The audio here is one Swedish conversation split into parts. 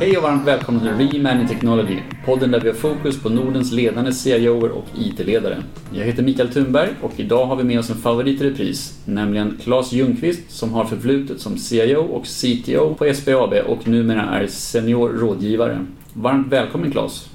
Hej och varmt välkomna till Remanning Technology, podden där vi har fokus på Nordens ledande CIOer och IT-ledare. Jag heter Mikael Thunberg och idag har vi med oss en favorit i repris, nämligen Claes Ljungqvist som har förflutet som CIO och CTO på SBAB och numera är senior rådgivare. Varmt välkommen Claes!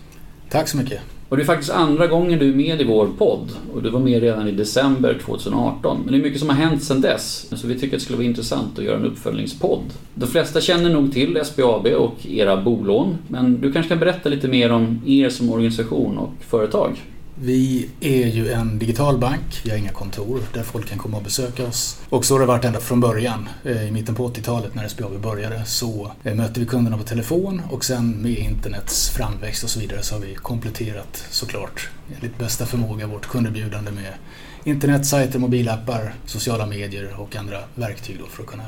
Tack så mycket! Och det är faktiskt andra gången du är med i vår podd och du var med redan i december 2018. Men det är mycket som har hänt sedan dess, så vi tycker att det skulle vara intressant att göra en uppföljningspodd. De flesta känner nog till SBAB och era bolån, men du kanske kan berätta lite mer om er som organisation och företag? Vi är ju en digital bank, vi har inga kontor där folk kan komma och besöka oss. Och så har det varit ända från början. Eh, I mitten på 80-talet när SBAB började så eh, mötte vi kunderna på telefon och sen med internets framväxt och så vidare så har vi kompletterat såklart enligt bästa förmåga vårt kunderbjudande med internetsajter, mobilappar, sociala medier och andra verktyg för att kunna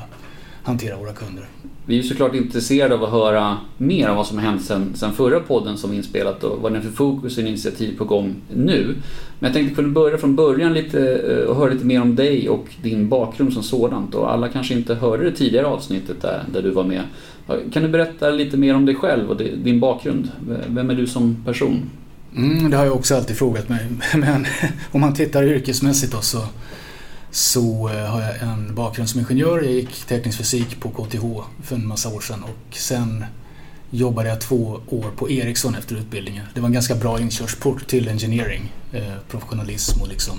hantera våra kunder. Vi är såklart intresserade av att höra mer om vad som har hänt sen, sen förra podden som vi inspelat och vad det är för fokus och initiativ på gång nu. Men jag tänkte kunna börja från början lite eh, och höra lite mer om dig och din bakgrund som sådant. Och alla kanske inte hörde det tidigare avsnittet där, där du var med. Kan du berätta lite mer om dig själv och din bakgrund? Vem är du som person? Mm, det har jag också alltid frågat mig. Men om man tittar yrkesmässigt då så så eh, har jag en bakgrund som ingenjör. Jag gick teknisk fysik på KTH för en massa år sedan och sen jobbade jag två år på Ericsson efter utbildningen. Det var en ganska bra inkörsport till engineering, eh, professionalism och liksom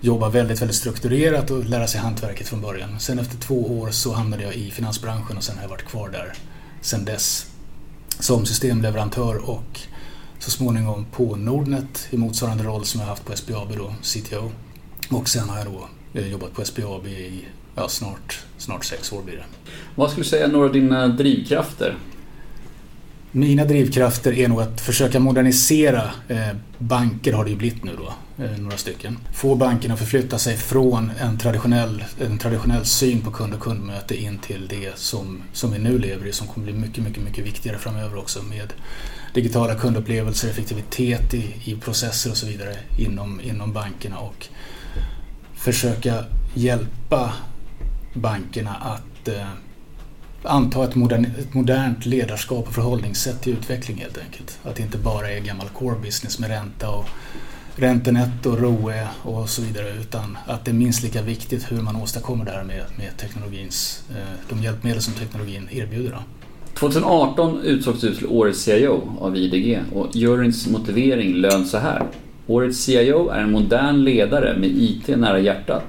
jobba väldigt, väldigt strukturerat och lära sig hantverket från början. Sen efter två år så hamnade jag i finansbranschen och sen har jag varit kvar där sen dess som systemleverantör och så småningom på Nordnet i motsvarande roll som jag haft på SBAB då, CTO. Och sen har jag då jag har jobbat på SBAB i ja, snart, snart sex år blir det. Vad skulle du säga är några av dina drivkrafter? Mina drivkrafter är nog att försöka modernisera eh, banker har det ju blivit nu då, eh, några stycken. Få bankerna att förflytta sig från en traditionell, en traditionell syn på kund och kundmöte in till det som, som vi nu lever i som kommer bli mycket, mycket, mycket viktigare framöver också med digitala kundupplevelser, effektivitet i, i processer och så vidare inom, inom bankerna och försöka hjälpa bankerna att eh, anta ett, modern, ett modernt ledarskap och förhållningssätt till utveckling helt enkelt. Att det inte bara är gammal core business med ränta och räntenetto, ROE och så vidare utan att det är minst lika viktigt hur man åstadkommer det här med, med teknologins, eh, de hjälpmedel som teknologin erbjuder. 2018 utsågs du till Årets CIO av IDG och juryns motivering löd så här. Årets CIO är en modern ledare med IT nära hjärtat.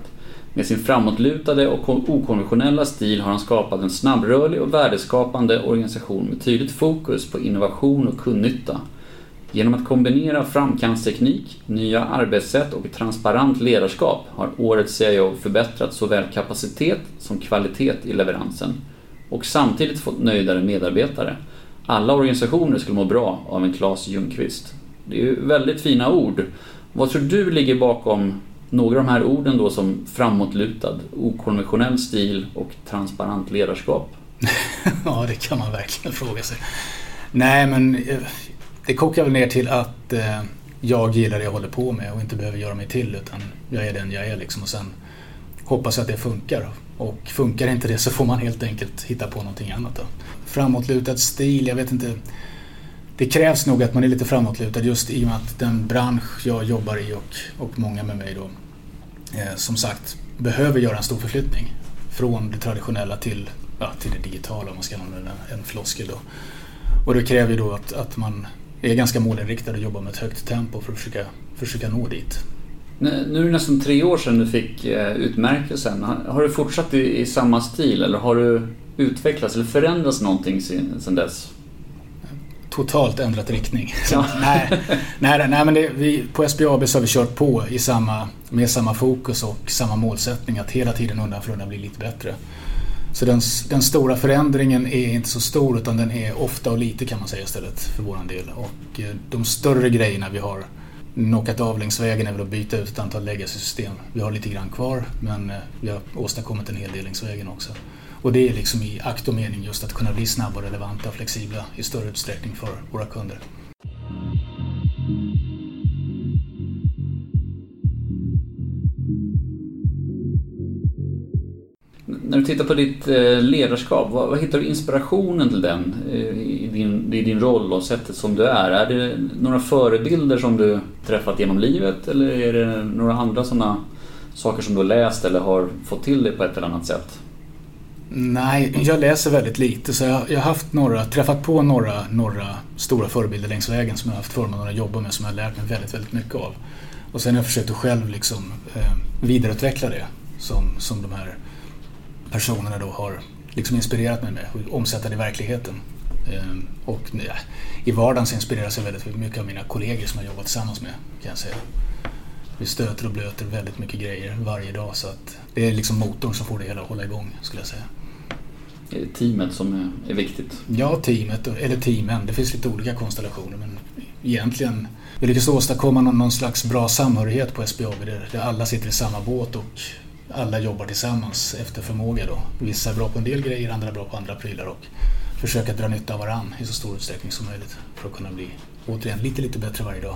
Med sin framåtlutade och okonventionella stil har han skapat en snabbrörlig och värdeskapande organisation med tydligt fokus på innovation och kundnytta. Genom att kombinera framkantsteknik, nya arbetssätt och transparent ledarskap har årets CIO förbättrat såväl kapacitet som kvalitet i leveransen och samtidigt fått nöjdare medarbetare. Alla organisationer skulle må bra av en Klas Ljungqvist. Det är ju väldigt fina ord. Vad tror du ligger bakom några av de här orden då som framåtlutad, okonventionell stil och transparent ledarskap? ja, det kan man verkligen fråga sig. Nej, men eh, det kokar väl ner till att eh, jag gillar det jag håller på med och inte behöver göra mig till utan jag är den jag är liksom och sen hoppas jag att det funkar. Och funkar inte det så får man helt enkelt hitta på någonting annat. Då. Framåtlutad stil, jag vet inte det krävs nog att man är lite framåtlutad just i och med att den bransch jag jobbar i och, och många med mig då eh, som sagt behöver göra en stor förflyttning från det traditionella till, ja, till det digitala om man ska använda en floskel då. Och det kräver ju då att, att man är ganska målinriktad och jobbar med ett högt tempo för att försöka, försöka nå dit. Nu är det nästan tre år sedan du fick eh, utmärkelsen. Har du fortsatt i, i samma stil eller har du utvecklats eller förändrats någonting sedan dess? Totalt ändrat riktning. Ja. nej, nej, nej, men det, vi, på SBAB så har vi kört på i samma, med samma fokus och samma målsättning att hela tiden undan för undan bli lite bättre. Så den, den, stora förändringen är inte så stor utan den är ofta och lite kan man säga istället för våran del. Och eh, de större grejerna vi har knockat av längs vägen är väl att byta ut ett antal legacy-system. Vi har lite grann kvar men eh, vi har åstadkommit en hel del längs vägen också. Och det är liksom i akt och mening just att kunna bli snabba, relevanta och flexibla i större utsträckning för våra kunder. När du tittar på ditt eh, ledarskap, vad, hittar du inspirationen till den eh, i din i din roll och sättet som du är. Är det några förebilder som du träffat genom livet eller är det några andra sådana saker som du har läst eller har fått till dig på ett eller annat sätt? Nej, jag läser väldigt lite så jag, jag har haft några, träffat på några, några stora förebilder längs vägen som jag har haft förmånen att jobba med som jag har lärt mig väldigt, väldigt mycket av. Och sen har jag försökt att själv liksom, eh, vidareutveckla det som, som de här personerna då har liksom inspirerat mig med och omsätta det i verkligheten. Eh, och nej, i vardagen så inspireras jag väldigt mycket av mina kollegor som jag jobbat tillsammans med kan jag säga. Vi stöter och blöter väldigt mycket grejer varje dag så att det är liksom motorn som får det hela att hålla igång skulle jag säga. Är det teamet som är viktigt? Ja, teamet, eller teamen. Det finns lite olika konstellationer men egentligen vi lyckas åstadkomma någon slags bra samhörighet på SBAB där alla sitter i samma båt och alla jobbar tillsammans efter förmåga. Då. Vissa är bra på en del grejer, andra är bra på andra prylar och försöka dra nytta av varann i så stor utsträckning som möjligt för att kunna bli, återigen, lite, lite bättre varje dag.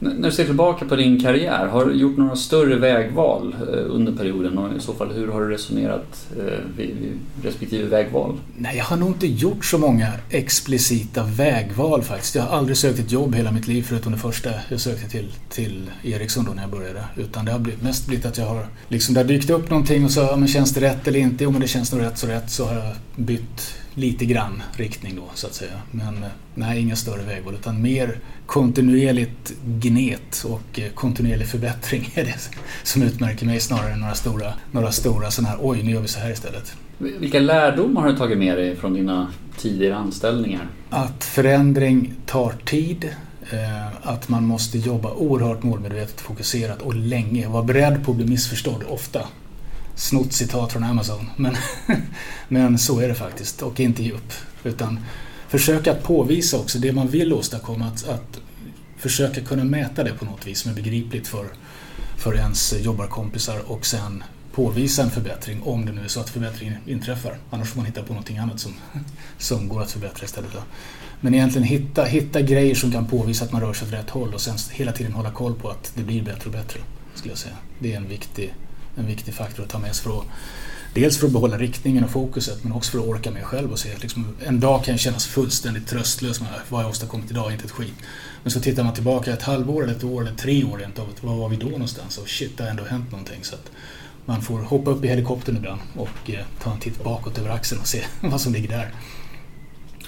När du ser tillbaka på din karriär, har du gjort några större vägval eh, under perioden och i så fall hur har du resonerat eh, vid respektive vägval? Nej, jag har nog inte gjort så många explicita vägval faktiskt. Jag har aldrig sökt ett jobb hela mitt liv förutom det första jag sökte till, till Ericsson då när jag började. Utan det har blivit, mest blivit att jag har liksom, det har dykt upp någonting och så, ja, men känns det rätt eller inte? Jo men det känns nog rätt så rätt så har jag bytt lite grann riktning då så att säga. Men eh, nej, inga större vägval utan mer kontinuerligt gnet och eh, kontinuerlig förbättring är det som utmärker mig snarare än några stora, några stora sådana här oj nu gör vi så här istället. Vilka lärdomar har du tagit med dig från dina tidigare anställningar? Att förändring tar tid. Eh, att man måste jobba oerhört målmedvetet, fokuserat och länge. Vara beredd på att bli missförstådd ofta snott citat från Amazon. Men, men så är det faktiskt och inte ge upp. Utan försöka att påvisa också det man vill åstadkomma. Att, att försöka kunna mäta det på något vis som är begripligt för, för ens jobbarkompisar och sen påvisa en förbättring om det nu är så att förbättringen inträffar. Annars får man hitta på någonting annat som, som går att förbättra istället. Då. Men egentligen hitta, hitta grejer som kan påvisa att man rör sig åt rätt håll och sen hela tiden hålla koll på att det blir bättre och bättre. Skulle jag säga. Det är en viktig, en viktig faktor att ta med sig för att Dels för att behålla riktningen och fokuset men också för att orka med själv och se att liksom, en dag kan kännas fullständigt tröstlös med vad jag åstadkommit idag, inte ett skit. Men så tittar man tillbaka ett halvår eller ett år eller tre år rent av, var var vi då någonstans? Och shit, det har ändå hänt någonting. Så att man får hoppa upp i helikoptern ibland och eh, ta en titt bakåt över axeln och se vad som ligger där.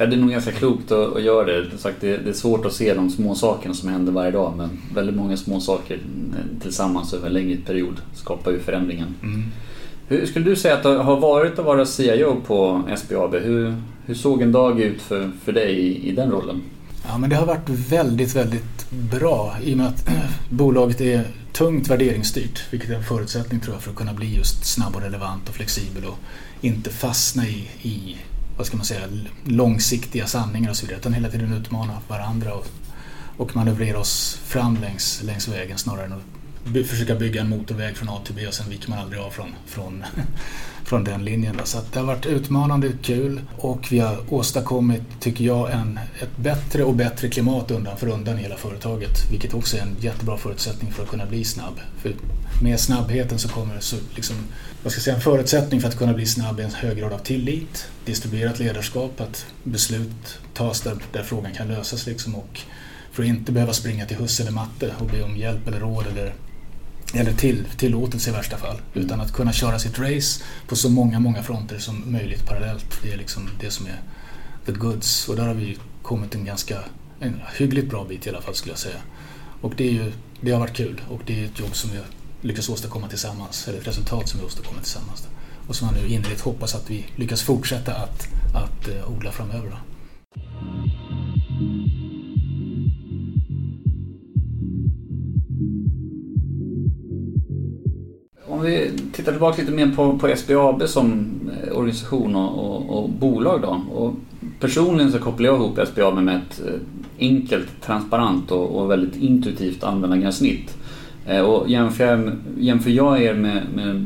Ja, det är nog ganska klokt att, att göra det. det. Det är svårt att se de små sakerna som händer varje dag men väldigt många små saker eh, tillsammans över en längre period skapar ju förändringen. Mm. Hur skulle du säga att det har varit att vara CIO på SBAB? Hur, hur såg en dag ut för, för dig i, i den rollen? Ja, men det har varit väldigt, väldigt bra i och med att bolaget är tungt värderingsstyrt, vilket är en förutsättning tror jag för att kunna bli just snabb och relevant och flexibel och inte fastna i, i vad ska man säga, långsiktiga sanningar och så vidare, utan hela tiden utmana varandra och, och manövrera oss fram längs, längs vägen snarare än att försöka bygga en motorväg från A till B och sen viker man aldrig av från, från, från den linjen. Då. Så det har varit utmanande, kul och vi har åstadkommit, tycker jag, en, ett bättre och bättre klimat undan för undan i hela företaget. Vilket också är en jättebra förutsättning för att kunna bli snabb. För med snabbheten så kommer så liksom, vad ska jag säga, en förutsättning för att kunna bli snabb är en hög grad av tillit, distribuerat ledarskap, att beslut tas där, där frågan kan lösas liksom och för att inte behöva springa till husse eller matte och be om hjälp eller råd eller, eller till, tillåtelse i värsta fall. Mm. Utan att kunna köra sitt race på så många, många fronter som möjligt parallellt. Det är liksom det som är the goods och där har vi kommit en ganska en hyggligt bra bit i alla fall skulle jag säga. Och det, är ju, det har varit kul och det är ett jobb som vi lyckas åstadkomma tillsammans, eller ett resultat som vi åstadkommer tillsammans. Och som jag nu innerligt hoppas att vi lyckas fortsätta att, att uh, odla framöver. Då. Vi tittar tillbaka lite mer på, på SBAB som eh, organisation och, och, och bolag då. Och personligen så kopplar jag ihop SBAB med ett eh, enkelt, transparent och, och väldigt intuitivt användargränssnitt. Eh, och jämför, jämför jag er med, med,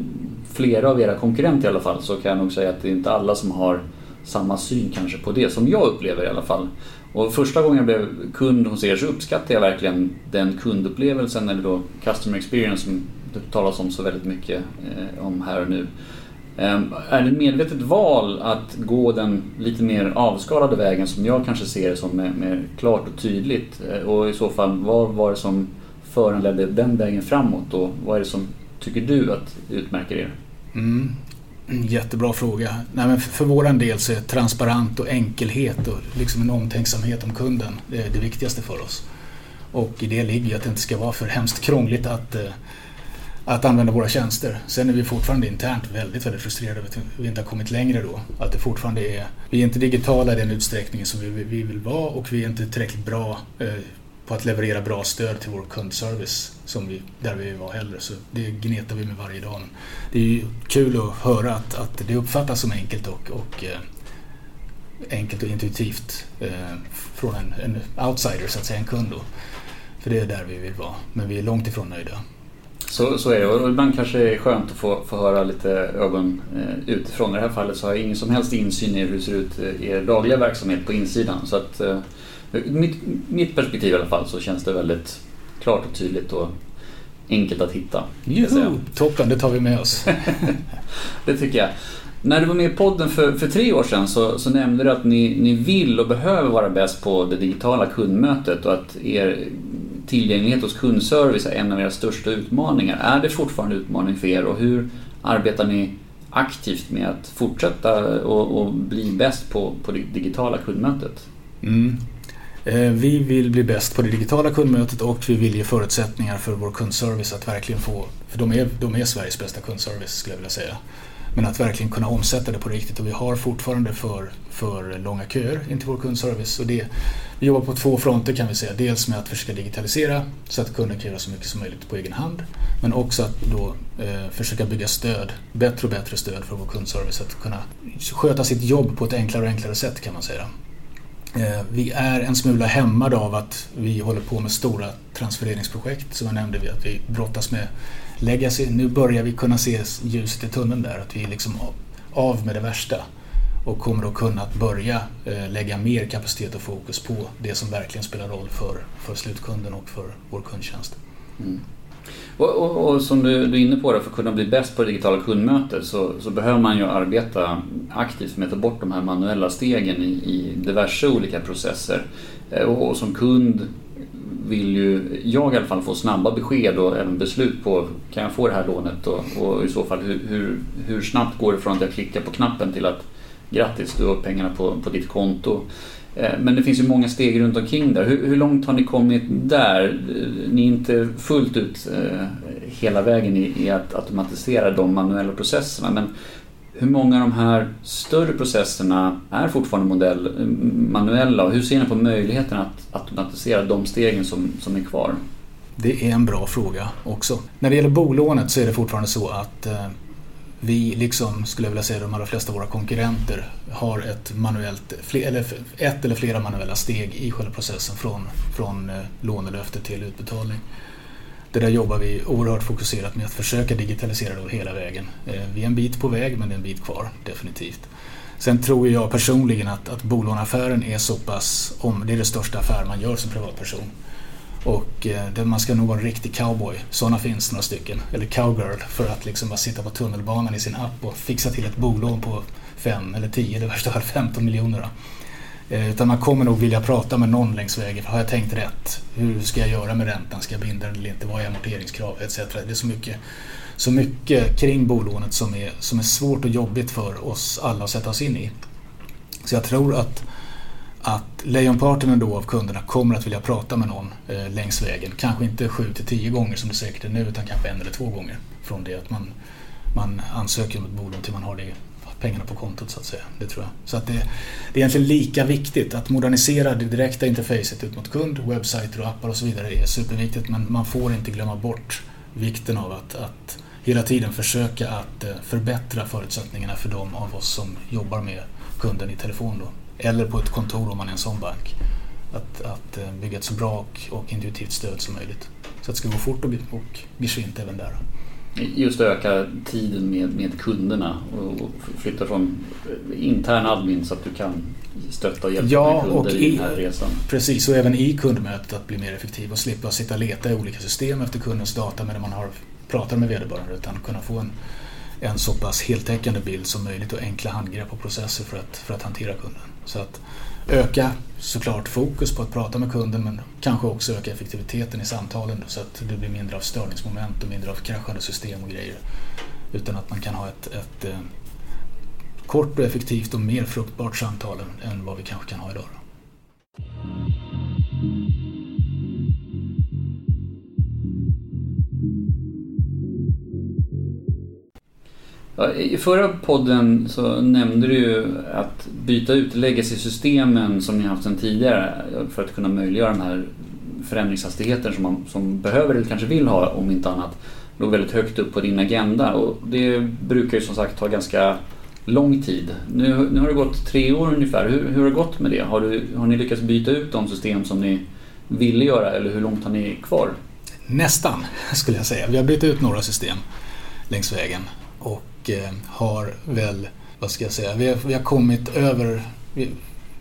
flera av era konkurrenter i alla fall så kan jag nog säga att det är inte alla som har samma syn kanske på det som jag upplever i alla fall. Och första gången jag blev kund hos er så uppskattade jag verkligen den kundupplevelsen eller då customer experience som det talas om så väldigt mycket eh, om här och nu. Ehm, är det ett medvetet val att gå den lite mer avskalade vägen som jag kanske ser det som mer klart och tydligt? Eh, och i så fall, vad var det som föranledde den vägen framåt och vad är det som tycker du att utmärker er? Mm. Jättebra fråga. Nej, men för vår del så är transparent och enkelhet och liksom en omtänksamhet om kunden det, det viktigaste för oss. Och i det ligger att det inte ska vara för hemskt krångligt att, eh, att använda våra tjänster. Sen är vi fortfarande internt väldigt, väldigt frustrerade över att vi inte har kommit längre då. Att det fortfarande är, vi är inte digitala i den utsträckning som vi, vi vill vara och vi är inte tillräckligt bra eh, på att leverera bra stöd till vår kundservice som vi, där vi var heller. Så det gnetar vi med varje dag. Det är ju kul att höra att, att det uppfattas som enkelt och, och eh, enkelt och intuitivt eh, från en, en, outsider, så att säga, en kund. Då. För det är där vi vill vara, men vi är långt ifrån nöjda. Så, så är det och ibland kanske det är skönt att få, få höra lite ögon eh, utifrån. I det här fallet så har jag ingen som helst insyn i hur det ser ut i er dagliga verksamhet på insidan. Så att, eh, mitt, mitt perspektiv i alla fall så känns det väldigt klart och tydligt och enkelt att hitta. Juhu, toppen, det tar vi med oss. det tycker jag. När du var med i podden för, för tre år sedan så, så nämnde du att ni, ni vill och behöver vara bäst på det digitala kundmötet och att er tillgänglighet hos kundservice är en av era största utmaningar. Är det fortfarande en utmaning för er och hur arbetar ni aktivt med att fortsätta och, och bli bäst på, på det digitala kundmötet? Mm. Eh, vi vill bli bäst på det digitala kundmötet och vi vill ge förutsättningar för vår kundservice att verkligen få, för de är, de är Sveriges bästa kundservice skulle jag vilja säga. Men att verkligen kunna omsätta det på riktigt och vi har fortfarande för, för långa köer in till vår kundservice. Och det, vi jobbar på två fronter kan vi säga. Dels med att försöka digitalisera så att kunden kan göra så mycket som möjligt på egen hand. Men också att då eh, försöka bygga stöd, bättre och bättre stöd för vår kundservice att kunna sköta sitt jobb på ett enklare och enklare sätt kan man säga. Eh, vi är en smula hämmade av att vi håller på med stora transfereringsprojekt som jag nämnde, att vi brottas med legacy. Nu börjar vi kunna se ljuset i tunneln där, att vi är liksom av med det värsta och kommer att kunna börja eh, lägga mer kapacitet och fokus på det som verkligen spelar roll för, för slutkunden och för vår kundtjänst. Mm. Och, och, och, som du, du är inne på, det, för att kunna bli bäst på det digitala kundmötet så, så behöver man ju arbeta aktivt med att ta bort de här manuella stegen i, i diverse olika processer. Eh, och, och, som kund vill ju jag i alla fall få snabba besked och även beslut på kan jag få det här lånet och, och i så fall hur, hur, hur, snabbt går det från att jag klickar på knappen till att grattis du har pengarna på, på ditt konto. Eh, men det finns ju många steg runt omkring där. Hur, hur, långt har ni kommit där? Ni är inte fullt ut eh, hela vägen i, i, att automatisera de manuella processerna. Men hur många av de här större processerna är fortfarande modell, manuella och hur ser ni på möjligheten att automatisera de stegen som, som är kvar? Det är en bra fråga också. När det gäller bolånet så är det fortfarande så att eh, vi, liksom skulle jag vilja säga de allra flesta av våra konkurrenter, har ett, manuellt, eller ett eller flera manuella steg i själva processen från, från eh, lånelöfte till utbetalning. Det där jobbar vi oerhört fokuserat med att försöka digitalisera det hela vägen. Eh, vi är en bit på väg men det är en bit kvar, definitivt. Sen tror jag personligen att, att bolåneaffären är så pass, om det är det största affär man gör som privatperson. Och eh, man ska nog vara en riktig cowboy. Sådana finns några stycken. Eller cowgirl för att liksom bara sitta på tunnelbanan i sin app och fixa till ett bolån på 5 eller 10, eller värsta fall 15 miljoner. Eh, utan man kommer nog vilja prata med någon längs vägen. Har jag tänkt rätt? Hur ska jag göra med räntan? Ska jag binda den eller inte? Vad är amorteringskrav? Etc. Det är så mycket, så mycket kring bolånet som är, som är svårt och jobbigt för oss alla att sätta oss in i. Så jag tror att att lejonparten ändå av kunderna kommer att vilja prata med någon eh, längs vägen. Kanske inte 7 till 10 gånger som det säkert är nu utan kanske en eller två gånger från det att man, man ansöker om ett bolån till man har det, pengarna på kontot så att säga. Det tror jag. Så att det, det är egentligen lika viktigt att modernisera det direkta interfacet ut mot kund, webbsajter och appar och så vidare är superviktigt men man får inte glömma bort vikten av att, att hela tiden försöka att eh, förbättra förutsättningarna för de av oss som jobbar med kunden i telefon. Då eller på ett kontor om man är en sån bank. Att, att eh, bygga ett så bra och, och intuitivt stöd som möjligt. Så att det ska gå fort och, och geschwint även där. Just öka tiden med, med kunderna och flytta från intern admin så att du kan stötta och hjälpa ja, kunder och i, i den här resan. Precis, och även i kundmötet att bli mer effektiv och slippa sitta och leta i olika system efter kundens data medan man har, pratar med vederbörande utan kunna få en en så pass heltäckande bild som möjligt och enkla handgrepp och processer för att, för att hantera kunden. Så att öka såklart fokus på att prata med kunden men kanske också öka effektiviteten i samtalen så att det blir mindre av störningsmoment och mindre av kraschade system och grejer. Utan att man kan ha ett, ett eh, kort och effektivt och mer fruktbart samtal än vad vi kanske kan ha idag. I förra podden så nämnde du ju att byta ut legacy-systemen som ni haft sedan tidigare för att kunna möjliggöra den här förändringshastigheten som man som behöver eller kanske vill ha om inte annat låg väldigt högt upp på din agenda och det brukar ju som sagt ta ganska lång tid. Nu, nu har det gått tre år ungefär. Hur, hur har det gått med det? Har, du, har ni lyckats byta ut de system som ni ville göra eller hur långt har ni kvar? Nästan skulle jag säga. Vi har bytt ut några system längs vägen och och eh, har väl, vad ska jag säga, vi har, vi har kommit över, vi,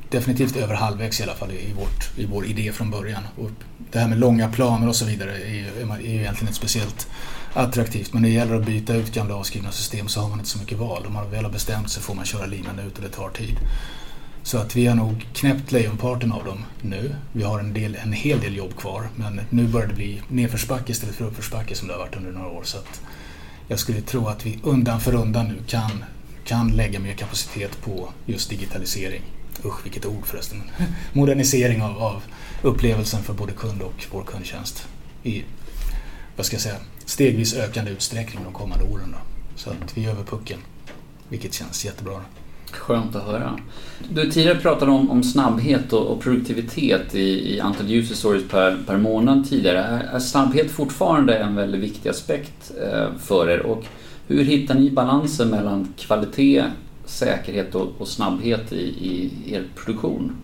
definitivt över halvvägs i alla fall i, vårt, i vår idé från början. Och det här med långa planer och så vidare är är ju egentligen inte speciellt attraktivt men när det gäller att byta ut gamla avskrivna system så har man inte så mycket val. Om man väl har bestämt sig får man köra linan ut och det tar tid. Så att vi har nog knäppt lejonparten av dem nu. Vi har en, del, en hel del jobb kvar men nu börjar det bli nedförsbacke istället för uppförsbacke som det har varit under några år. Så att jag skulle tro att vi undan för undan nu kan, kan lägga mer kapacitet på just digitalisering. Usch vilket ord förresten. Modernisering av, av upplevelsen för både kund och vår kundtjänst. I, vad ska jag säga, stegvis ökande utsträckning de kommande åren. Då. Så att vi är över pucken, vilket känns jättebra. Skönt att höra. Du tidigare pratade om, om snabbhet och, och produktivitet i, i, antal user stories per, per månad tidigare. Är, är snabbhet fortfarande en väldigt viktig aspekt eh, för er? Och hur hittar ni balansen mellan kvalitet, säkerhet och, och snabbhet i, i, er produktion?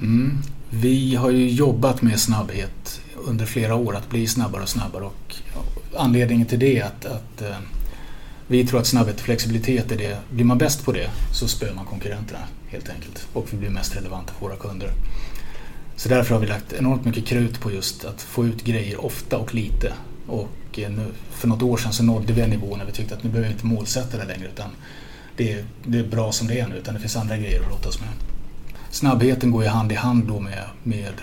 Mm. Vi har ju jobbat med snabbhet under flera år, att bli snabbare och snabbare. Och anledningen till det är att, att eh, vi tror att snabbhet och flexibilitet är det. Blir man bäst på det så spöar man konkurrenterna helt enkelt. Och vi blir mest relevanta för våra kunder. Så därför har vi lagt enormt mycket krut på just att få ut grejer ofta och lite. Och eh, nu, för något år sedan så nådde vi en nivå när vi tyckte att nu behöver vi inte målsätta det längre utan det är, det är bra som det är nu utan det finns andra grejer att låta oss med. Snabbheten går ju hand i hand då med, med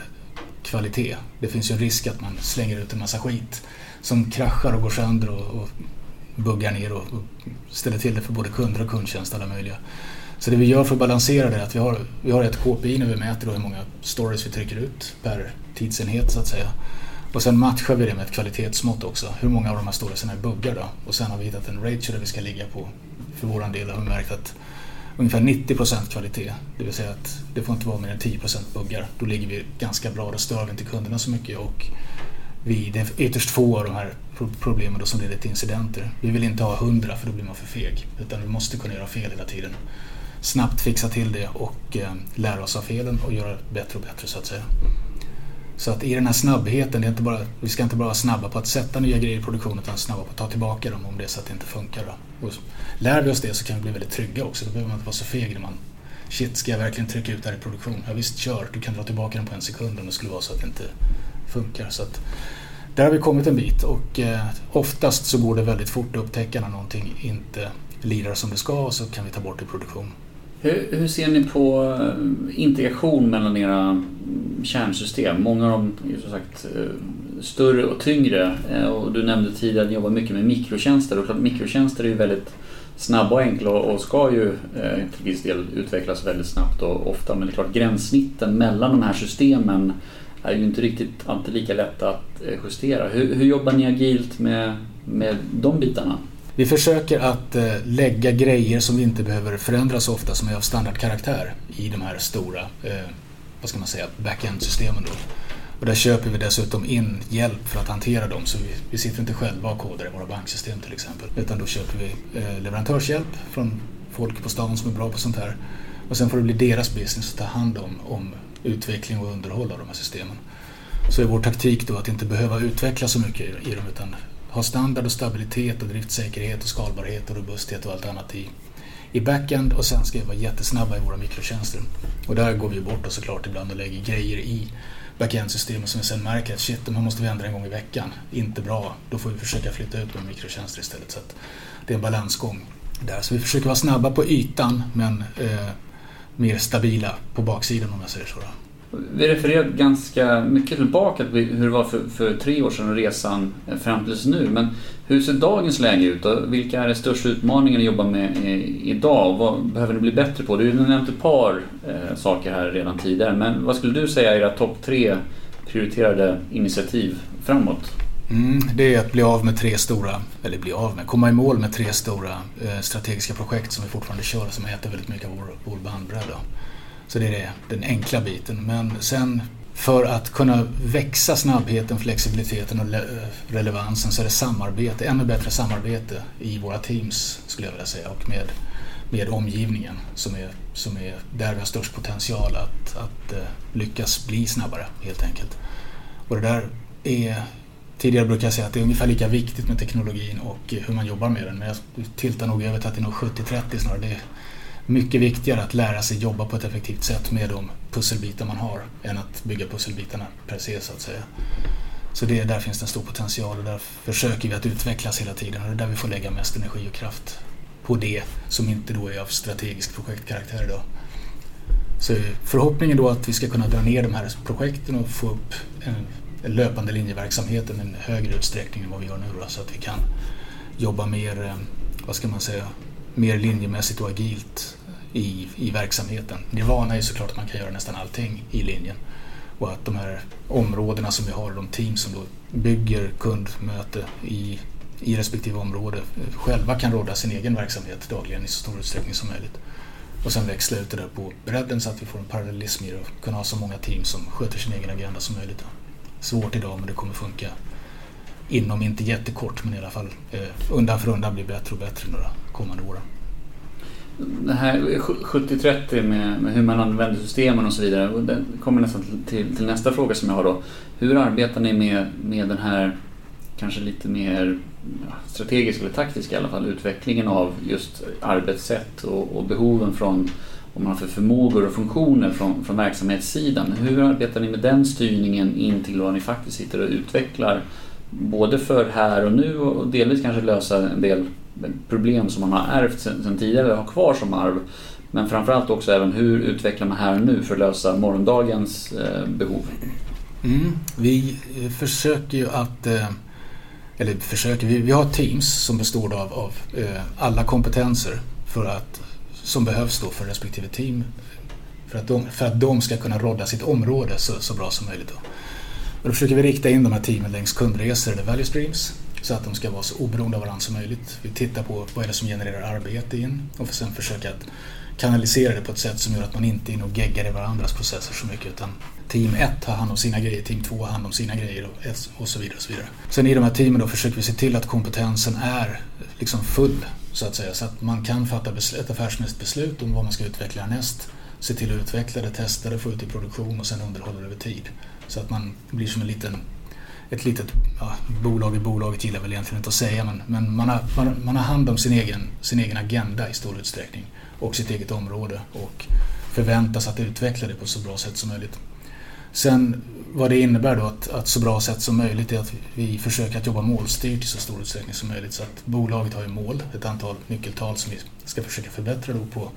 kvalitet. Det finns ju en risk att man slänger ut en massa skit som kraschar och går sönder och, och buggar ner och, och ställer till det för både kunder och kundtjänst alla möjliga. Så det vi gör för att balansera det är att vi har, vi har ett KPI när vi mäter då hur många stories vi trycker ut per tidsenhet så att säga. Och sen matchar vi det med ett kvalitetsmått också. Hur många av de här storiesarna är buggar då? Och sen har vi hittat en ratio där vi ska ligga på. För vår del har vi märkt att ungefär 90% kvalitet. Det vill säga att det får inte vara mer än 10% buggar. Då ligger vi ganska bra, då stör vi inte kunderna så mycket och vi, det är ytterst få av de här problemen då som leder till incidenter. Vi vill inte ha 100 för då blir man för feg. Utan vi måste kunna göra fel hela tiden. Snabbt fixa till det och eh, lära oss av felen och göra bättre och bättre så att säga. Så att i den här snabbheten, det är inte bara, vi ska inte bara vara snabba på att sätta nya grejer i produktion utan snabba på att ta tillbaka dem om det är så att det inte funkar. Då. Och lär vi oss det så kan vi bli väldigt trygga också. Då behöver man inte vara så feg när man Shit, ska jag verkligen trycka ut det här i produktion? Ja visst, kör. Du kan dra tillbaka den på en sekund om det skulle vara så att det inte funkar. Så att, där har vi kommit en bit och eh, oftast så går det väldigt fort att upptäcka när någonting inte lirar som det ska och så kan vi ta bort det i produktion. Hur, hur, ser ni på eh, integration mellan era mm, kärnsystem? Många av dem är som sagt eh, större och tyngre eh, och du nämnde tidigare att ni jobbar mycket med mikrotjänster och klart mikrotjänster är ju väldigt snabba och enkla och ska ju till viss del utvecklas väldigt snabbt och ofta men det är klart gränssnitten mellan de här systemen är ju inte riktigt alltid lika lätt att eh, justera. Hur, hur jobbar ni agilt med, med de bitarna? Vi försöker att eh, lägga grejer som vi inte behöver förändra så ofta som är av standardkaraktär i de här stora eh, vad ska man säga, back-end-systemen. Då. Och där köper vi dessutom in hjälp för att hantera dem så vi, vi sitter inte själva och kodar i våra banksystem till exempel. Utan då köper vi eh, leverantörshjälp från folk på stan som är bra på sånt här. Och sen får det bli deras business att ta hand om, om utveckling och underhåll av de här systemen. Så är vår taktik då att inte behöva utveckla så mycket i dem utan ha standard och stabilitet och driftsäkerhet och skalbarhet och robusthet och allt annat i, i backend och sen ska vi vara jättesnabba i våra mikrotjänster. Och där går vi bort och såklart ibland och lägger grejer i backend-systemet som vi sen märker att shit, de här måste vi ändra en gång i veckan. Inte bra. Då får vi försöka flytta ut våra mikrotjänster istället. Så det är en balansgång. där. Så vi försöker vara snabba på ytan men eh, mer stabila på baksidan om jag säger så. Då. Vi refererar ganska mycket tillbaka till hur det var för, för tre år sedan och resan eh, fram tills nu. Men hur ser dagens läge ut? Och vilka är de största utmaningarna att jobba med eh, idag? Vad behöver ni bli bättre på? Du har nämnt ett par eh, saker här redan tidigare. Men vad skulle du säga är era topp tre prioriterade initiativ framåt? Mm, det är att bli av med tre stora, eller bli av med, komma i mål med tre stora eh, strategiska projekt som vi fortfarande kör och som äter väldigt mycket av vår, vår bandbredd. Så det är det, den enkla biten. Men sen för att kunna växa snabbheten, flexibiliteten och eh, relevansen så är det samarbete, ännu bättre samarbete i våra teams skulle jag vilja säga och med, med omgivningen som är, som är där vi har störst potential att, att uh, lyckas bli snabbare helt enkelt. Och det där är Tidigare brukade jag säga att det är ungefär lika viktigt med teknologin och hur man jobbar med den men jag tiltar nog över till att det är nog 70-30 snarare. Det är mycket viktigare att lära sig jobba på ett effektivt sätt med de pusselbitar man har än att bygga pusselbitarna per se så att säga. Så det, där finns det en stor potential och där försöker vi att utvecklas hela tiden och det är där vi får lägga mest energi och kraft på det som inte då är av strategisk projektkaraktär idag. Så förhoppningen då att vi ska kunna dra ner de här projekten och få upp en löpande linjeverksamheten i en högre utsträckning än vad vi gör nu då, så att vi kan jobba mer, eh, vad ska man säga, mer linjemässigt och agilt eh, i, i verksamheten. Nirvana är såklart att man kan göra nästan allting i linjen. Och att de här områdena som vi har, de team som då bygger kundmöte i, i respektive område eh, själva kan råda sin egen verksamhet dagligen i så stor utsträckning som möjligt. Och sen växla ut det där på bredden så att vi får en parallellism i det och kunna ha så många team som sköter sin egen agenda som möjligt. Svårt idag men det kommer funka inom, inte jättekort, men i alla fall eh, undan för undan blir bättre och bättre några kommande åren det här 70-30 med, med, hur man använder systemen och så vidare. Och det kommer nästan till, till, nästa fråga som jag har då. Hur arbetar ni med, med den här kanske lite mer strategiska eller taktiska i alla fall utvecklingen av just arbetssätt och, och behoven från vad man har för förmågor och funktioner från, från verksamhetssidan. Hur arbetar ni med den styrningen in till vad ni faktiskt sitter och utvecklar både för här och nu och delvis kanske lösa en del problem som man har ärvt sedan tidigare har kvar som arv. Men framförallt också även hur utvecklar man här och nu för att lösa morgondagens eh, behov? Mm, vi eh, försöker ju att eh, eller försöker, vi, vi har teams som består av, av alla kompetenser för att, som behövs då för respektive team för att de, för att de ska kunna rodda sitt område så, så bra som möjligt. Då. Och då försöker vi rikta in de här teamen längs kundresor eller value streams så att de ska vara så oberoende av varandra som möjligt. Vi tittar på vad är det som genererar arbete in och sen försöka att kanalisera det på ett sätt som gör att man inte är inne och geggar i varandras processer så mycket utan team 1 har hand om sina grejer, team 2 har hand om sina grejer och, så vidare. Och så vidare. Sen i de här teamen då försöker vi se till att kompetensen är liksom full så att säga så att man kan fatta ett affärsmässigt beslut om vad man ska utveckla härnäst. Se till att utveckla det, testa det, få ut i produktion och sen underhålla det över tid. Så att man blir som en liten ett litet ja, bolag i bolaget gillar väl egentligen inte att säga men, men man, har, man, man, har hand om sin egen, sin egen agenda i stor utsträckning och sitt eget område och förväntas att utveckla det på så bra sätt som möjligt. Sen vad det innebär då att, att så bra sätt som möjligt är att vi försöker att jobba målstyrt i så stor utsträckning som möjligt så att bolaget har ju mål, ett antal nyckeltal som vi ska försöka förbättra då på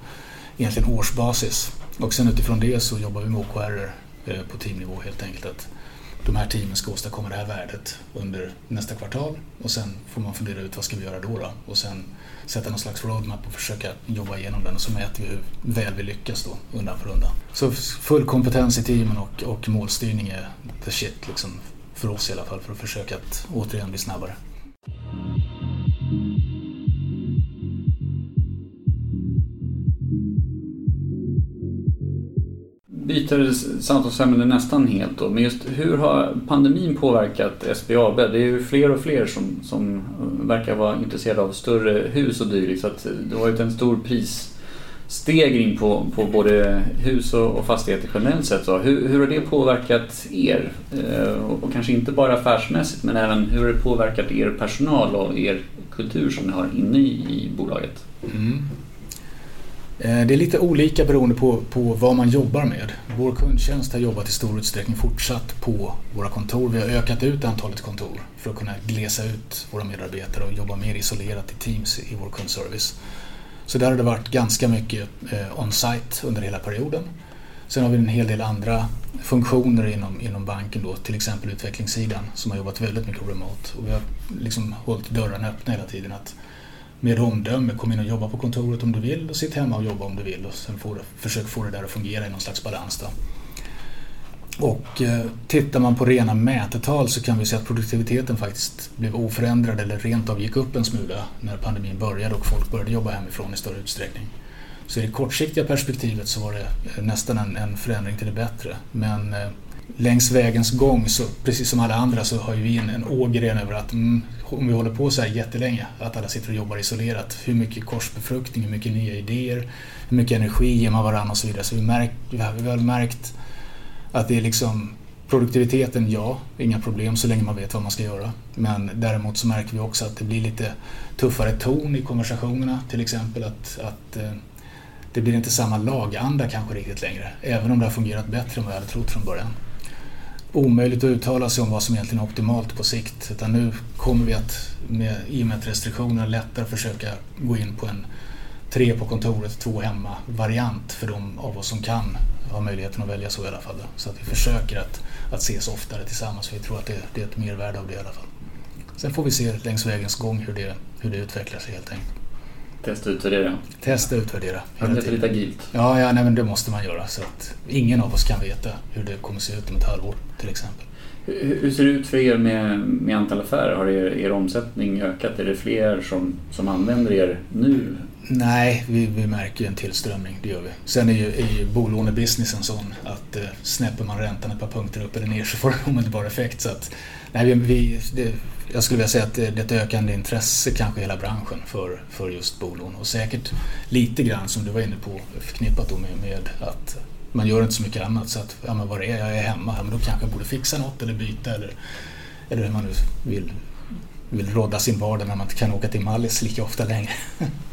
egentligen årsbasis och sen utifrån det så jobbar vi med OKR eh, på teamnivå helt enkelt. Att de här teamen ska åstadkomma det här värdet under nästa kvartal och sen får man fundera ut vad ska vi göra då, då? och sen sätta någon slags roadmap och försöka jobba igenom den och så mäter vi hur väl vi lyckas då undan för undan. Så full kompetens i teamen och, och målstyrning är the shit liksom, för oss i alla fall för att försöka att återigen bli snabbare. byter samtalsämne nästan helt då. Men just hur har pandemin påverkat SBAB? Det är ju fler och fler som, som verkar vara intresserade av större hus och dylikt. Så att det har varit en stor prisstegring på, på både hus och, och fastigheter generellt sett. Så hur, hur har det påverkat er? Eh, och, och kanske inte bara affärsmässigt men även hur har det påverkat er personal och er kultur som ni har inne i, i bolaget? Mm. Eh, det är lite olika beroende på, på vad man jobbar med. Vår kundtjänst har jobbat i stor utsträckning fortsatt på våra kontor. Vi har ökat ut antalet kontor för att kunna glesa ut våra medarbetare och jobba mer isolerat i teams i vår kundservice. Så där har det varit ganska mycket eh, on-site under hela perioden. Sen har vi en hel del andra funktioner inom, inom banken då, till exempel utvecklingssidan som har jobbat väldigt mycket remote. Och vi har liksom hållit dörrarna öppna hela tiden. att med omdöme, kom in och jobba på kontoret om du vill och sitt hemma och jobba om du vill och sen får, försök få det där att fungera i någon slags balans. Då. Och eh, tittar man på rena mätetal så kan vi se att produktiviteten faktiskt blev oförändrad eller rent av gick upp en smula när pandemin började och folk började jobba hemifrån i större utsträckning. Så i det kortsiktiga perspektivet så var det eh, nästan en, en förändring till det bättre. Men eh, längs vägens gång, så, precis som alla andra, så har vi en, en ågren över att mm, om vi håller på så här jättelänge, att alla sitter och jobbar isolerat, hur mycket korsbefruktning, hur mycket nya idéer, hur mycket energi ger man varandra och så vidare. Så vi, märk, vi har väl märkt att det är liksom produktiviteten, ja, inga problem så länge man vet vad man ska göra. Men däremot så märker vi också att det blir lite tuffare ton i konversationerna, till exempel att, att eh, det blir inte samma laganda kanske riktigt längre, även om det har fungerat bättre än vad jag hade trott från början. Omöjligt att uttala sig om vad som egentligen är optimalt på sikt, utan nu kommer vi att med, i och med att restriktionerna lättare försöka gå in på en tre på kontoret, två hemma-variant för de av oss som kan ha möjligheten att välja så i alla fall. Så att vi försöker att, att ses oftare tillsammans för vi tror att det, det är ett mervärde av det i alla fall. Sen får vi se längs vägens gång hur det, hur det utvecklar sig helt enkelt. Testa och utvärdera. Testa och utvärdera. Det lite agilt? Ja, ja nej, men det måste man göra. Så att ingen av oss kan veta hur det kommer se ut om ett halvår till exempel. Hur, hur ser det ut för er med, med antal affärer? Har er, er omsättning ökat? Är det fler som, som använder er nu? Nej, vi, vi märker ju en tillströmning, det gör vi. Sen är ju, är ju bolånebusinessen sån att eh, snäpper man räntan ett par punkter upp eller ner så får det omedelbar effekt. Så att, nej, vi, det, jag skulle vilja säga att det är ett ökande intresse kanske i hela branschen för, för just bolån. Och säkert lite grann som du var inne på förknippat då med, med att man gör inte så mycket annat. Så att, ja men vad det är, jag? Är hemma, ja, men då kanske jag borde fixa något eller byta eller, eller hur man nu vill, vill rådda sin vardag när man inte kan åka till Mallis lika ofta längre.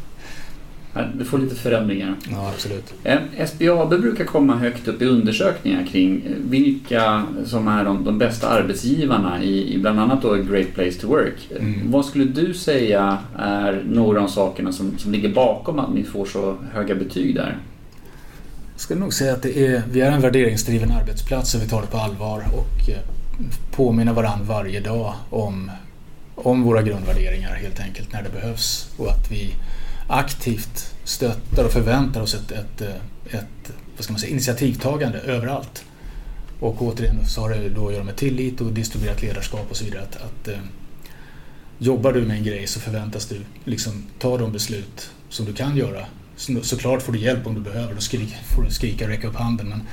Du får lite förändringar. Ja, absolut. SBAB brukar komma högt upp i undersökningar kring vilka som är de, de bästa arbetsgivarna i, i, bland annat då Great Place to Work. Mm. Vad skulle du säga är några av sakerna som, som ligger bakom att ni får så höga betyg där? Jag skulle nog säga att det är, vi är en värderingsdriven arbetsplats och vi tar det på allvar och eh, påminner varandra varje dag om, om våra grundvärderingar helt enkelt när det behövs och att vi aktivt stöttar och förväntar oss ett, ett, eh, ett vad ska man säga, initiativtagande överallt. Och återigen så har det då att göra med tillit och distribuerat ledarskap och så vidare. Att, att eh, jobbar du med en grej så förväntas du liksom ta de beslut som du kan göra. Så, såklart får du hjälp om du behöver, då skrik, får du skrika och räcka upp handen. Men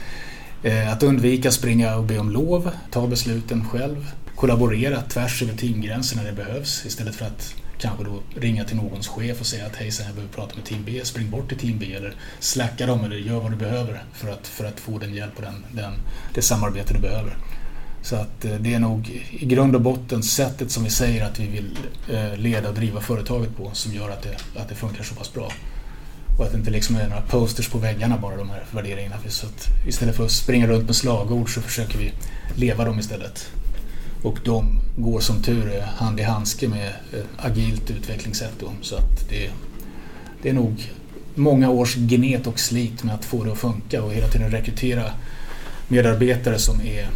eh, att undvika springa och be om lov, ta besluten själv, kollaborera tvärs över teamgränser när det behövs istället för att kanske då ringa till någons chef och säga att hejsan jag behöver prata med team B, spring bort till team B eller slacka dem eller gör vad du behöver för att, för att få den hjälp och den, den, det samarbete du behöver. Så att eh, det är nog i grund och botten sättet som vi säger att vi vill eh, leda och driva företaget på som gör att det, att det funkar så pass bra. Och att det inte liksom är några posters på väggarna bara de här värderingarna. Så att istället för att springa runt med slagord så försöker vi leva dem istället. Och de går som tur är hand i handske med agilt utvecklingssätt. Då. Så att det, det är nog många års gnet och slit med att få det att funka och hela tiden rekrytera medarbetare som, är,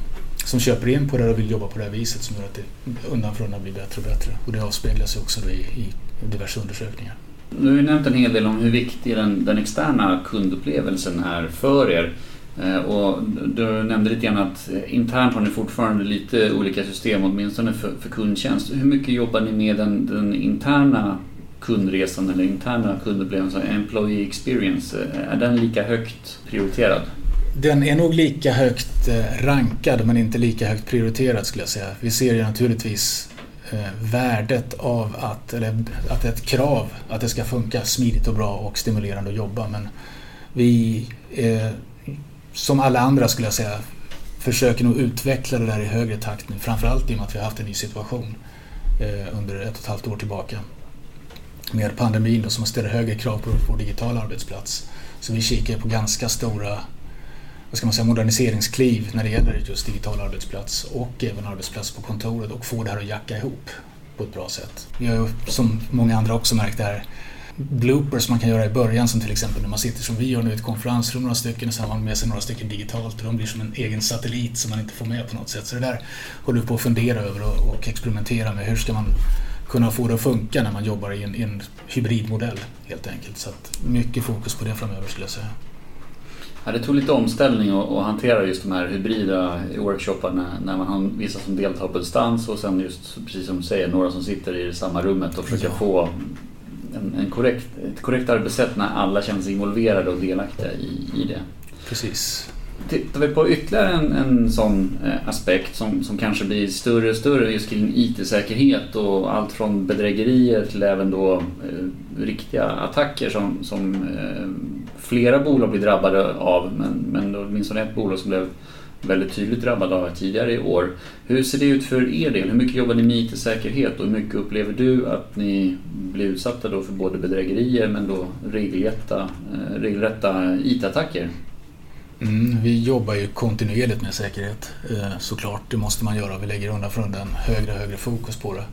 som köper in på det och vill jobba på det här viset som gör att det undan för undan blir bättre och bättre. Och det avspeglar sig också i, i diverse undersökningar. Du har ju nämnt en hel del om hur viktig den, den externa kundupplevelsen är för er. Eh, och du nämnde lite grann att internt har ni fortfarande lite olika system, åtminstone för, för kundtjänst. Hur mycket jobbar ni med den, den interna kundresan eller interna kundupplevelsen, employee experience? Eh, är den lika högt prioriterad? Den är nog lika högt eh, rankad men inte lika högt prioriterad skulle jag säga. Vi ser ju naturligtvis värdet av att, eller att det är ett krav att det ska funka smidigt och bra och stimulerande att jobba men vi som alla andra skulle jag säga, försöker nog utveckla det där i högre takt nu. Framförallt i och med att vi har haft en ny situation eh, under ett och ett halvt år tillbaka. Med pandemin då, som ställer högre krav på vår digitala arbetsplats. Så vi kikar på ganska stora vad ska man säga, moderniseringskliv när det gäller just digital arbetsplats och även arbetsplats på kontoret och få det här att jacka ihop på ett bra sätt. Vi har ju som många andra också märkt det här bloopers man kan göra i början som till exempel när man sitter som vi gör nu i ett konferensrum några stycken och så har man med sig några stycken digitalt och de blir som en egen satellit som man inte får med på något sätt. Så det där håller vi på att fundera över och, och experimentera med. Hur ska man kunna få det att funka när man jobbar i en, i en hybridmodell helt enkelt. Så mycket fokus på det framöver skulle jag säga. Ja, det tog lite omställning att hantera just de här hybrida workshopparna när man har vissa som deltar på distans och sen just precis som du säger några som sitter i samma rummet och försöker ja. få en, en korrekt, ett korrekt arbetssätt när alla känner sig involverade och delaktiga i, i det. Precis. Tittar vi på ytterligare en, en sån eh, aspekt som, som kanske blir större och större just kring IT-säkerhet och allt från bedrägerier till även då eh, riktiga attacker som, som eh, flera bolag blir drabbade av men, men åtminstone ett bolag som blev väldigt tydligt drabbad av tidigare i år. Hur ser det ut för er del? Hur mycket jobbar ni med IT-säkerhet och hur mycket upplever du att ni blir utsatta då för både bedrägerier men då regelrätta, eh, regelrätta IT-attacker? Mm, vi jobbar ju kontinuerligt med säkerhet eh, såklart. Det måste man göra. Vi lägger undan för undan högre och högre fokus på det.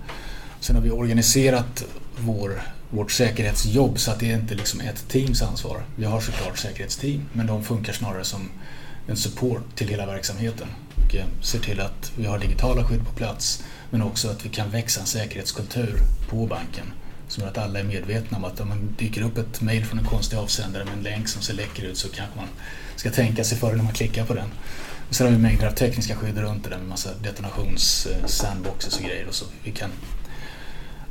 Sen har vi organiserat vår, vårt säkerhetsjobb så att det är inte liksom ett teams ansvar. Vi har såklart säkerhetsteam men de funkar snarare som en support till hela verksamheten och eh, ser till att vi har digitala skydd på plats men också att vi kan växa en säkerhetskultur på banken som gör att alla är medvetna om att om man dyker upp ett mail från en konstig avsändare med en länk som ser läcker ut så kanske man ska tänka sig för när man klickar på den. Och sen har vi mängder av tekniska skydd runt det där med massa detonations-sandboxes eh, och grejer och så vi kan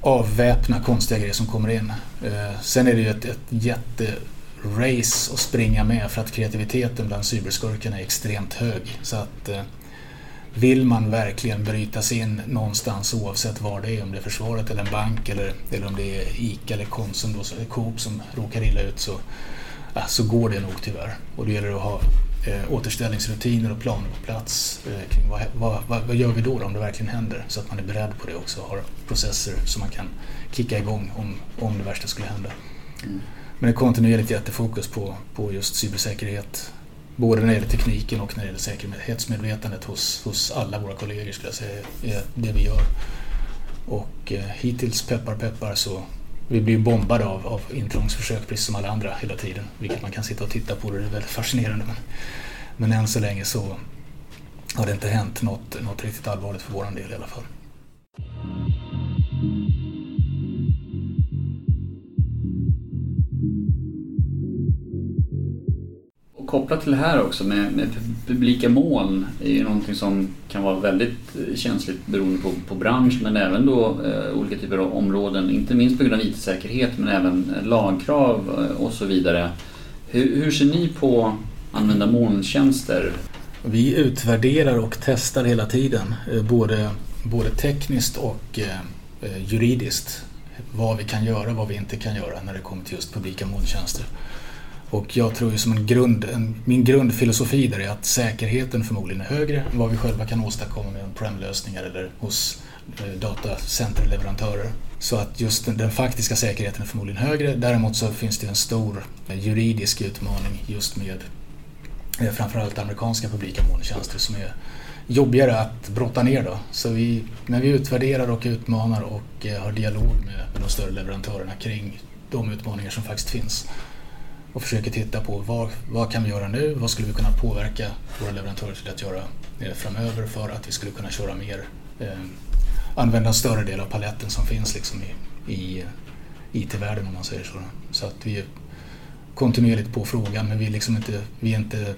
avväpna konstiga grejer som kommer in. Eh, sen är det ju ett, ett race att springa med för att kreativiteten bland cyberskurkarna är extremt hög. Så att eh, vill man verkligen bryta sig in någonstans oavsett var det är, om det är försvaret eller en bank eller, eller om det är ICA eller Konsum då, eller Coop som råkar illa ut så, ja, så går det nog tyvärr. Och då gäller det att ha eh, återställningsrutiner och planer på plats eh, kring vad, vad, vad, vad, gör vi då, då om det verkligen händer så att man är beredd på det också och har processer som man kan kicka igång om, om det värsta skulle hända. Mm. Men det är kontinuerligt jättefokus på, på just cybersäkerhet både när det gäller tekniken och när det gäller säkerhetsmedvetandet hos, hos alla våra kollegor skulle jag säga är det vi gör. Och eh, hittills, peppar peppar, så vi blir bombade av, av intrångsförsök precis som alla andra hela tiden. Vilket man kan sitta och titta på och det är väldigt fascinerande. Men, men än så länge så har det inte hänt något, något riktigt allvarligt för vår del i alla fall. Kopplat till det här också med, med publika moln är ju någonting som kan vara väldigt eh, känsligt beroende på, på bransch men även då eh, olika typer av områden, inte minst på grund av IT-säkerhet men även eh, lagkrav eh, och så vidare. Hur, hur ser ni på använda molntjänster? Vi utvärderar och testar hela tiden, eh, både, både tekniskt och eh, eh juridiskt, vad vi kan göra och vad vi inte kan göra när det kommer till just publika molntjänster. Och jag tror ju som en grund, en, min grundfilosofi där är att säkerheten förmodligen är högre än vad vi själva kan åstadkomma med PreM-lösningar eller hos eh, datacenterleverantörer. Så att just den, den, faktiska säkerheten är förmodligen högre. Däremot så finns det en stor eh, juridisk utmaning just med eh, framförallt amerikanska publika molntjänster som är jobbigare att brotta ner. Då. Så vi, när vi utvärderar och utmanar och eh, har dialog med, med de större leverantörerna kring de utmaningar som faktiskt finns och försöker titta på vad, vad kan vi göra nu? Vad skulle vi kunna påverka våra leverantörer till att göra eh, framöver för att vi skulle kunna köra mer, eh, använda en större del av paletten som finns liksom i, i IT-världen om man säger så. Så att vi är kontinuerligt på frågan men vi är, liksom inte, vi är inte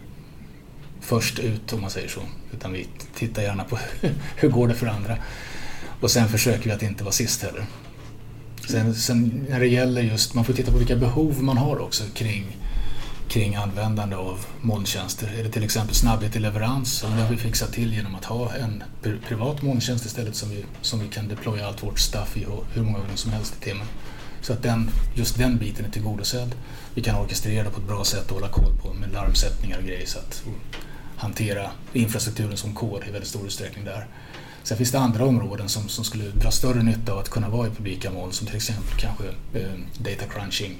först ut om man säger så. Utan vi tittar gärna på hur går det för andra. Och sen försöker vi att inte vara sist heller. Sen, sen, när det gäller just, man får titta på vilka behov man har också kring, kring användande av molntjänster. Är det till exempel snabbhet i leverans? det har vi fixat till genom att ha en privat molntjänst istället som vi, som vi kan deploya allt vårt staff i hur många gånger som helst i timmen. Så att den, just den biten är tillgodosedd. Vi kan orkestrera det på ett bra sätt och hålla koll på med larmsättningar och grejer så att hantera infrastrukturen som kod i väldigt stor utsträckning där. Sen finns det andra områden som, som skulle dra större nytta av att kunna vara i publika moln som till exempel kanske eh, data crunching,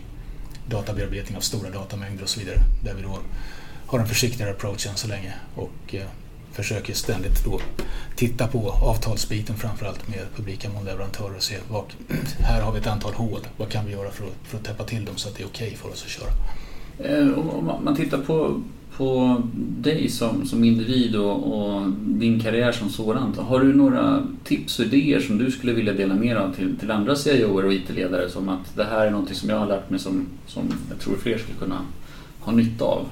databearbetning av stora datamängder och så vidare. Där vi då har en försiktigare approach än så länge och eh, försöker ständigt då titta på avtalsbiten framförallt med publika målleverantörer och se vad, här har vi ett antal hål. Vad kan vi göra för att, för att täppa till dem så att det är okej okay för oss att köra? Eh, om man tittar på, på dig som, som individ och, och, din karriär som sådant. Har du några tips och idéer som du skulle vilja dela med dig av till, till andra CIOer och IT-ledare som att det här är något som jag har lärt mig som, som jag tror fler skulle kunna ha nytta av?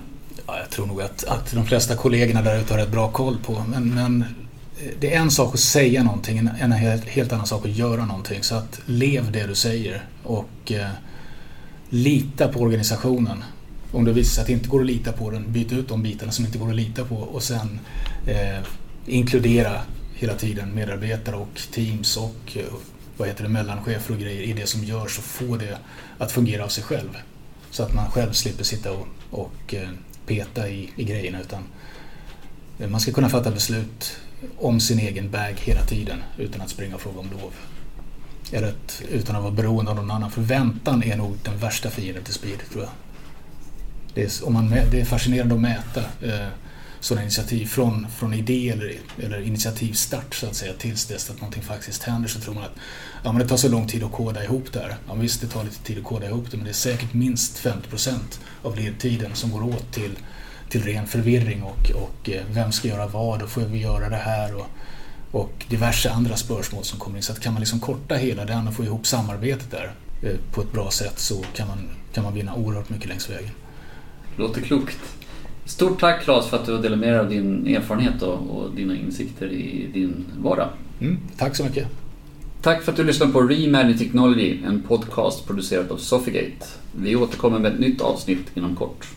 Ja, jag tror nog att, att de flesta kollegorna där ute har rätt bra koll på. Men, men eh, det är en sak att säga någonting, en helt, helt annan sak att göra någonting. Så att lev det du säger och eh, lita på organisationen. Om det visar sig att det inte går att lita på den, byt ut de bitarna som inte går att lita på och sen eh, inkludera hela tiden medarbetare och teams och eh, vad heter det, mellanchefer och grejer i det som görs och få det att fungera av sig själv. Så att man själv slipper sitta och, och eh, peta i, i grejerna utan eh, man ska kunna fatta beslut om sin egen bag hela tiden utan att springa och fråga om lov. Eller att, utan att vara beroende av någon annan. För väntan är nog den värsta fienden till speed tror jag. Det är, om man, det är fascinerande att mäta eh, sådana initiativ från, från idé eller, eller initiativstart så att säga tills dess att någonting faktiskt händer så tror man att ja, men det tar så lång tid att koda ihop det här. Ja, visst, det tar lite tid att koda ihop det men det är säkert minst 50% av ledtiden som går åt till, till ren förvirring och, och eh, vem ska göra vad och får vi göra det här och, och diverse andra spörsmål som kommer in. Så att kan man liksom korta hela den och få ihop samarbetet där eh, på ett bra sätt så kan man, kan man vinna oerhört mycket längs vägen. Låter klokt. Stort tack Claes för att du har delat med dig av din erfarenhet och, och dina insikter i din vardag. Mm, tack så mycket. Tack för att du lyssnade på Reimagine Technology, en podcast producerad av Sofigate. Vi återkommer med ett nytt avsnitt inom kort.